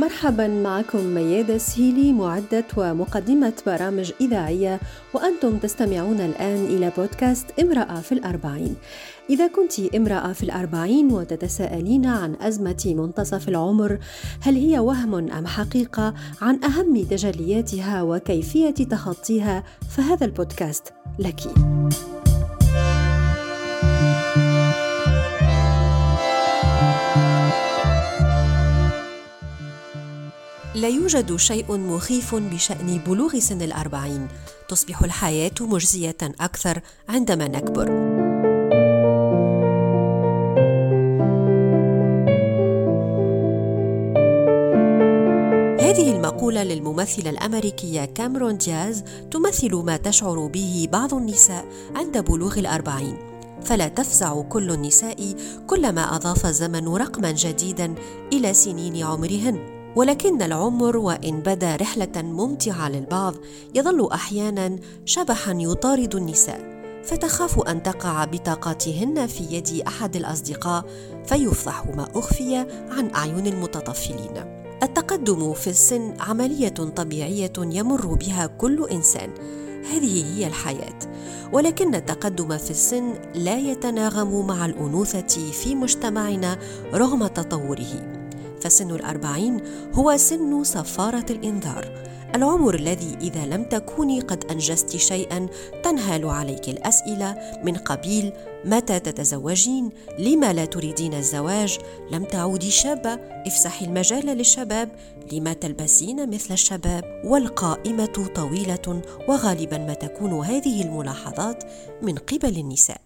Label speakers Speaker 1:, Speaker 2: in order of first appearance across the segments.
Speaker 1: مرحبا معكم ميادة سهيلي معدة ومقدمة برامج إذاعية وأنتم تستمعون الآن إلى بودكاست امرأة في الأربعين. إذا كنت امرأة في الأربعين وتتساءلين عن أزمة منتصف العمر هل هي وهم أم حقيقة عن أهم تجلياتها وكيفية تخطيها فهذا البودكاست لكِ. لا يوجد شيء مخيف بشأن بلوغ سن الأربعين. تصبح الحياة مجزية أكثر عندما نكبر. هذه المقولة للممثلة الأمريكية كاميرون دياز تمثل ما تشعر به بعض النساء عند بلوغ الأربعين. فلا تفزع كل النساء كلما أضاف الزمن رقما جديدا إلى سنين عمرهن. ولكن العمر وإن بدا رحلة ممتعة للبعض يظل أحيانا شبحا يطارد النساء فتخاف أن تقع بطاقاتهن في يد أحد الأصدقاء فيفضح ما أخفي عن أعين المتطفلين. التقدم في السن عملية طبيعية يمر بها كل إنسان. هذه هي الحياة. ولكن التقدم في السن لا يتناغم مع الأنوثة في مجتمعنا رغم تطوره. فسن الأربعين هو سن صفارة الإنذار العمر الذي إذا لم تكوني قد أنجزت شيئا تنهال عليك الأسئلة من قبيل متى تتزوجين؟ لما لا تريدين الزواج؟ لم تعودي شابة؟ افسحي المجال للشباب لما تلبسين مثل الشباب؟ والقائمة طويلة وغالبا ما تكون هذه الملاحظات من قبل النساء.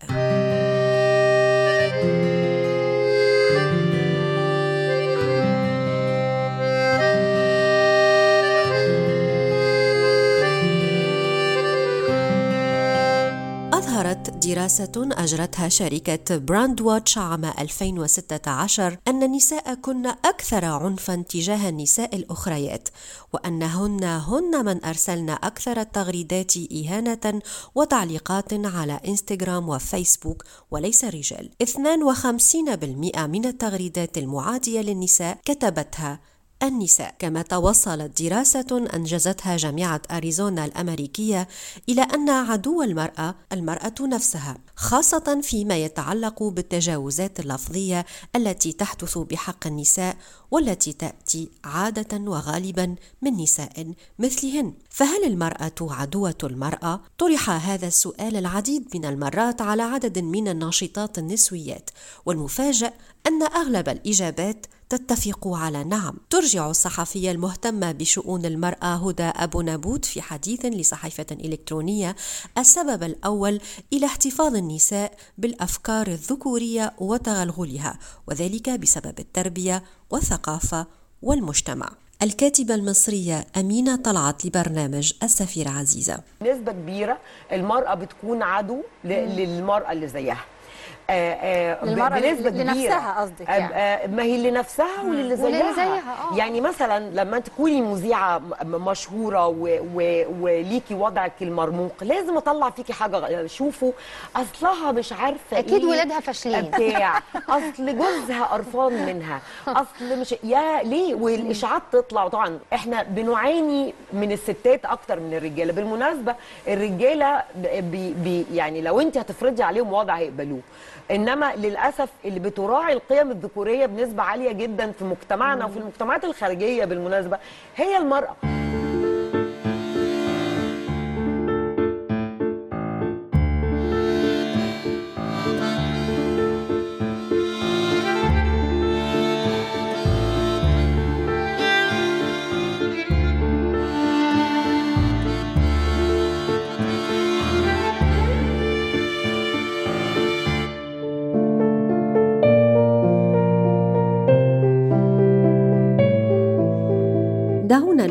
Speaker 1: أظهرت دراسة أجرتها شركة Brandwatch عام 2016 أن النساء كن أكثر عنفا تجاه النساء الأخريات وأنهن هن من أرسلن أكثر التغريدات إهانة وتعليقات على إنستغرام وفيسبوك وليس الرجال 52% من التغريدات المعادية للنساء كتبتها النساء كما توصلت دراسة أنجزتها جامعة أريزونا الأمريكية إلى أن عدو المرأة المرأة نفسها خاصة فيما يتعلق بالتجاوزات اللفظية التي تحدث بحق النساء والتي تأتي عادة وغالبا من نساء مثلهن فهل المرأة عدوة المرأة؟ طرح هذا السؤال العديد من المرات على عدد من الناشطات النسويات والمفاجأ أن أغلب الإجابات تتفق على نعم. ترجع الصحفية المهتمة بشؤون المرأة هدى أبو نابوت في حديث لصحيفة إلكترونية السبب الأول إلى احتفاظ النساء بالأفكار الذكورية وتغلغلها وذلك بسبب التربية والثقافة والمجتمع. الكاتبة المصرية أمينة طلعت لبرنامج السفيرة عزيزة.
Speaker 2: نسبة كبيرة المرأة بتكون عدو للمرأة اللي زيها.
Speaker 3: آه، آه، بنسبة كبيرة. لنفسها قصدك يعني.
Speaker 2: آه، ما هي لنفسها وللي زيها, زيها آه. يعني مثلا لما تكوني مذيعة مشهورة وليكي وضعك المرموق لازم أطلع فيكي حاجة شوفوا أصلها مش عارفة
Speaker 3: أكيد إيه ولادها فاشلين.
Speaker 2: بتاع. أصل جوزها قرفان منها. أصل مش يا ليه؟ والإشاعات تطلع. طبعا إحنا بنعاني من الستات أكتر من الرجالة. بالمناسبة الرجالة بي بي يعني لو أنت هتفرضي عليهم وضع هيقبلوه. إنما للأسف اللي بتراعي القيم الذكورية بنسبة عالية جدا في مجتمعنا وفي المجتمعات الخارجية بالمناسبة هي المرأة.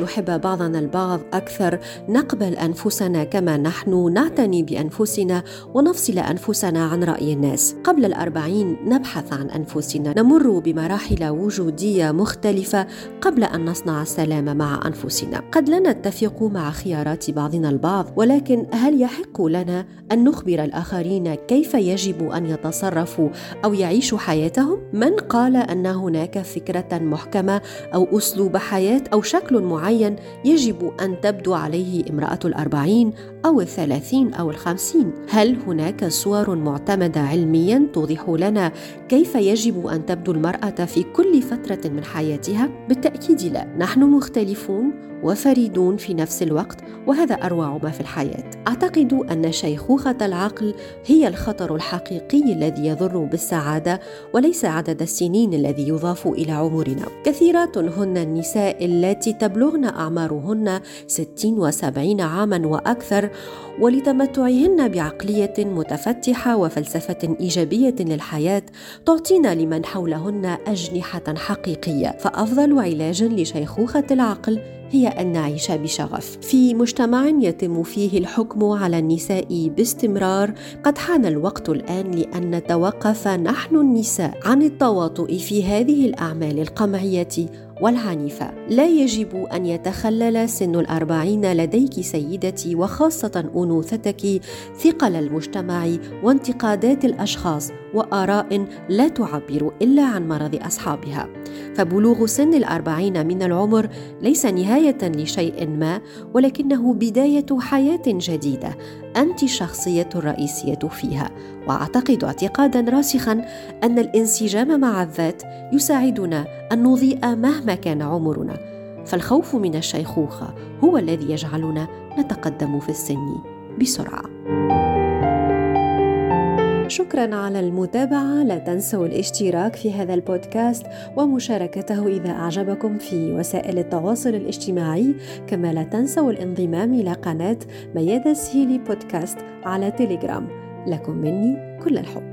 Speaker 1: نحب بعضنا البعض أكثر نقبل أنفسنا كما نحن نعتني بأنفسنا ونفصل أنفسنا عن رأي الناس. قبل الأربعين نبحث عن أنفسنا. نمر بمراحل وجودية مختلفة قبل أن نصنع السلام مع أنفسنا. قد لا نتفق مع خيارات بعضنا البعض ولكن هل يحق لنا أن نخبر الآخرين كيف يجب أن يتصرفوا أو يعيشوا حياتهم؟ من قال أن هناك فكرة محكمة أو أسلوب حياة أو شكل معين يجب أن تبدو عليه امرأة الأربعين أو الثلاثين أو الخمسين. هل هناك صور معتمدة علميا توضح لنا كيف يجب أن تبدو المرأة في كل فترة من حياتها؟ بالتأكيد لا. نحن مختلفون وفريدون في نفس الوقت وهذا أروع ما في الحياة. أعتقد أن شيخوخة العقل هي الخطر الحقيقي الذي يضر بالسعادة وليس عدد السنين الذي يضاف إلى عمرنا. كثيرات هن النساء اللاتي تبلغن أعمارهن ستين وسبعين عاما وأكثر ولتمتعهن بعقلية متفتحة وفلسفة إيجابية للحياة تعطينا لمن حولهن أجنحة حقيقية. فأفضل علاج لشيخوخة العقل هي أن نعيش بشغف. في مجتمع يتم فيه الحكم على النساء باستمرار قد حان الوقت الآن لأن نتوقف نحن النساء عن التواطؤ في هذه الأعمال القمعية والعنيفة لا يجب أن يتخلل سن الأربعين لديك سيدتي وخاصة أنوثتك ثقل المجتمع وانتقادات الأشخاص وآراء لا تعبر إلا عن مرض أصحابها. فبلوغ سن الأربعين من العمر ليس نهاية لشيء ما ولكنه بداية حياة جديدة. أنت الشخصية الرئيسية فيها وأعتقد اعتقادا راسخا أن الانسجام مع الذات يساعدنا أن نضيء مهما كان عمرنا. فالخوف من الشيخوخة هو الذي يجعلنا نتقدم في السن بسرعة. شكرا على المتابعة. لا تنسوا الاشتراك في هذا البودكاست ومشاركته إذا أعجبكم في وسائل التواصل الاجتماعي. كما لا تنسوا الانضمام إلى قناة ميادة سهيلي بودكاست على تيليجرام. لكم مني كل الحب.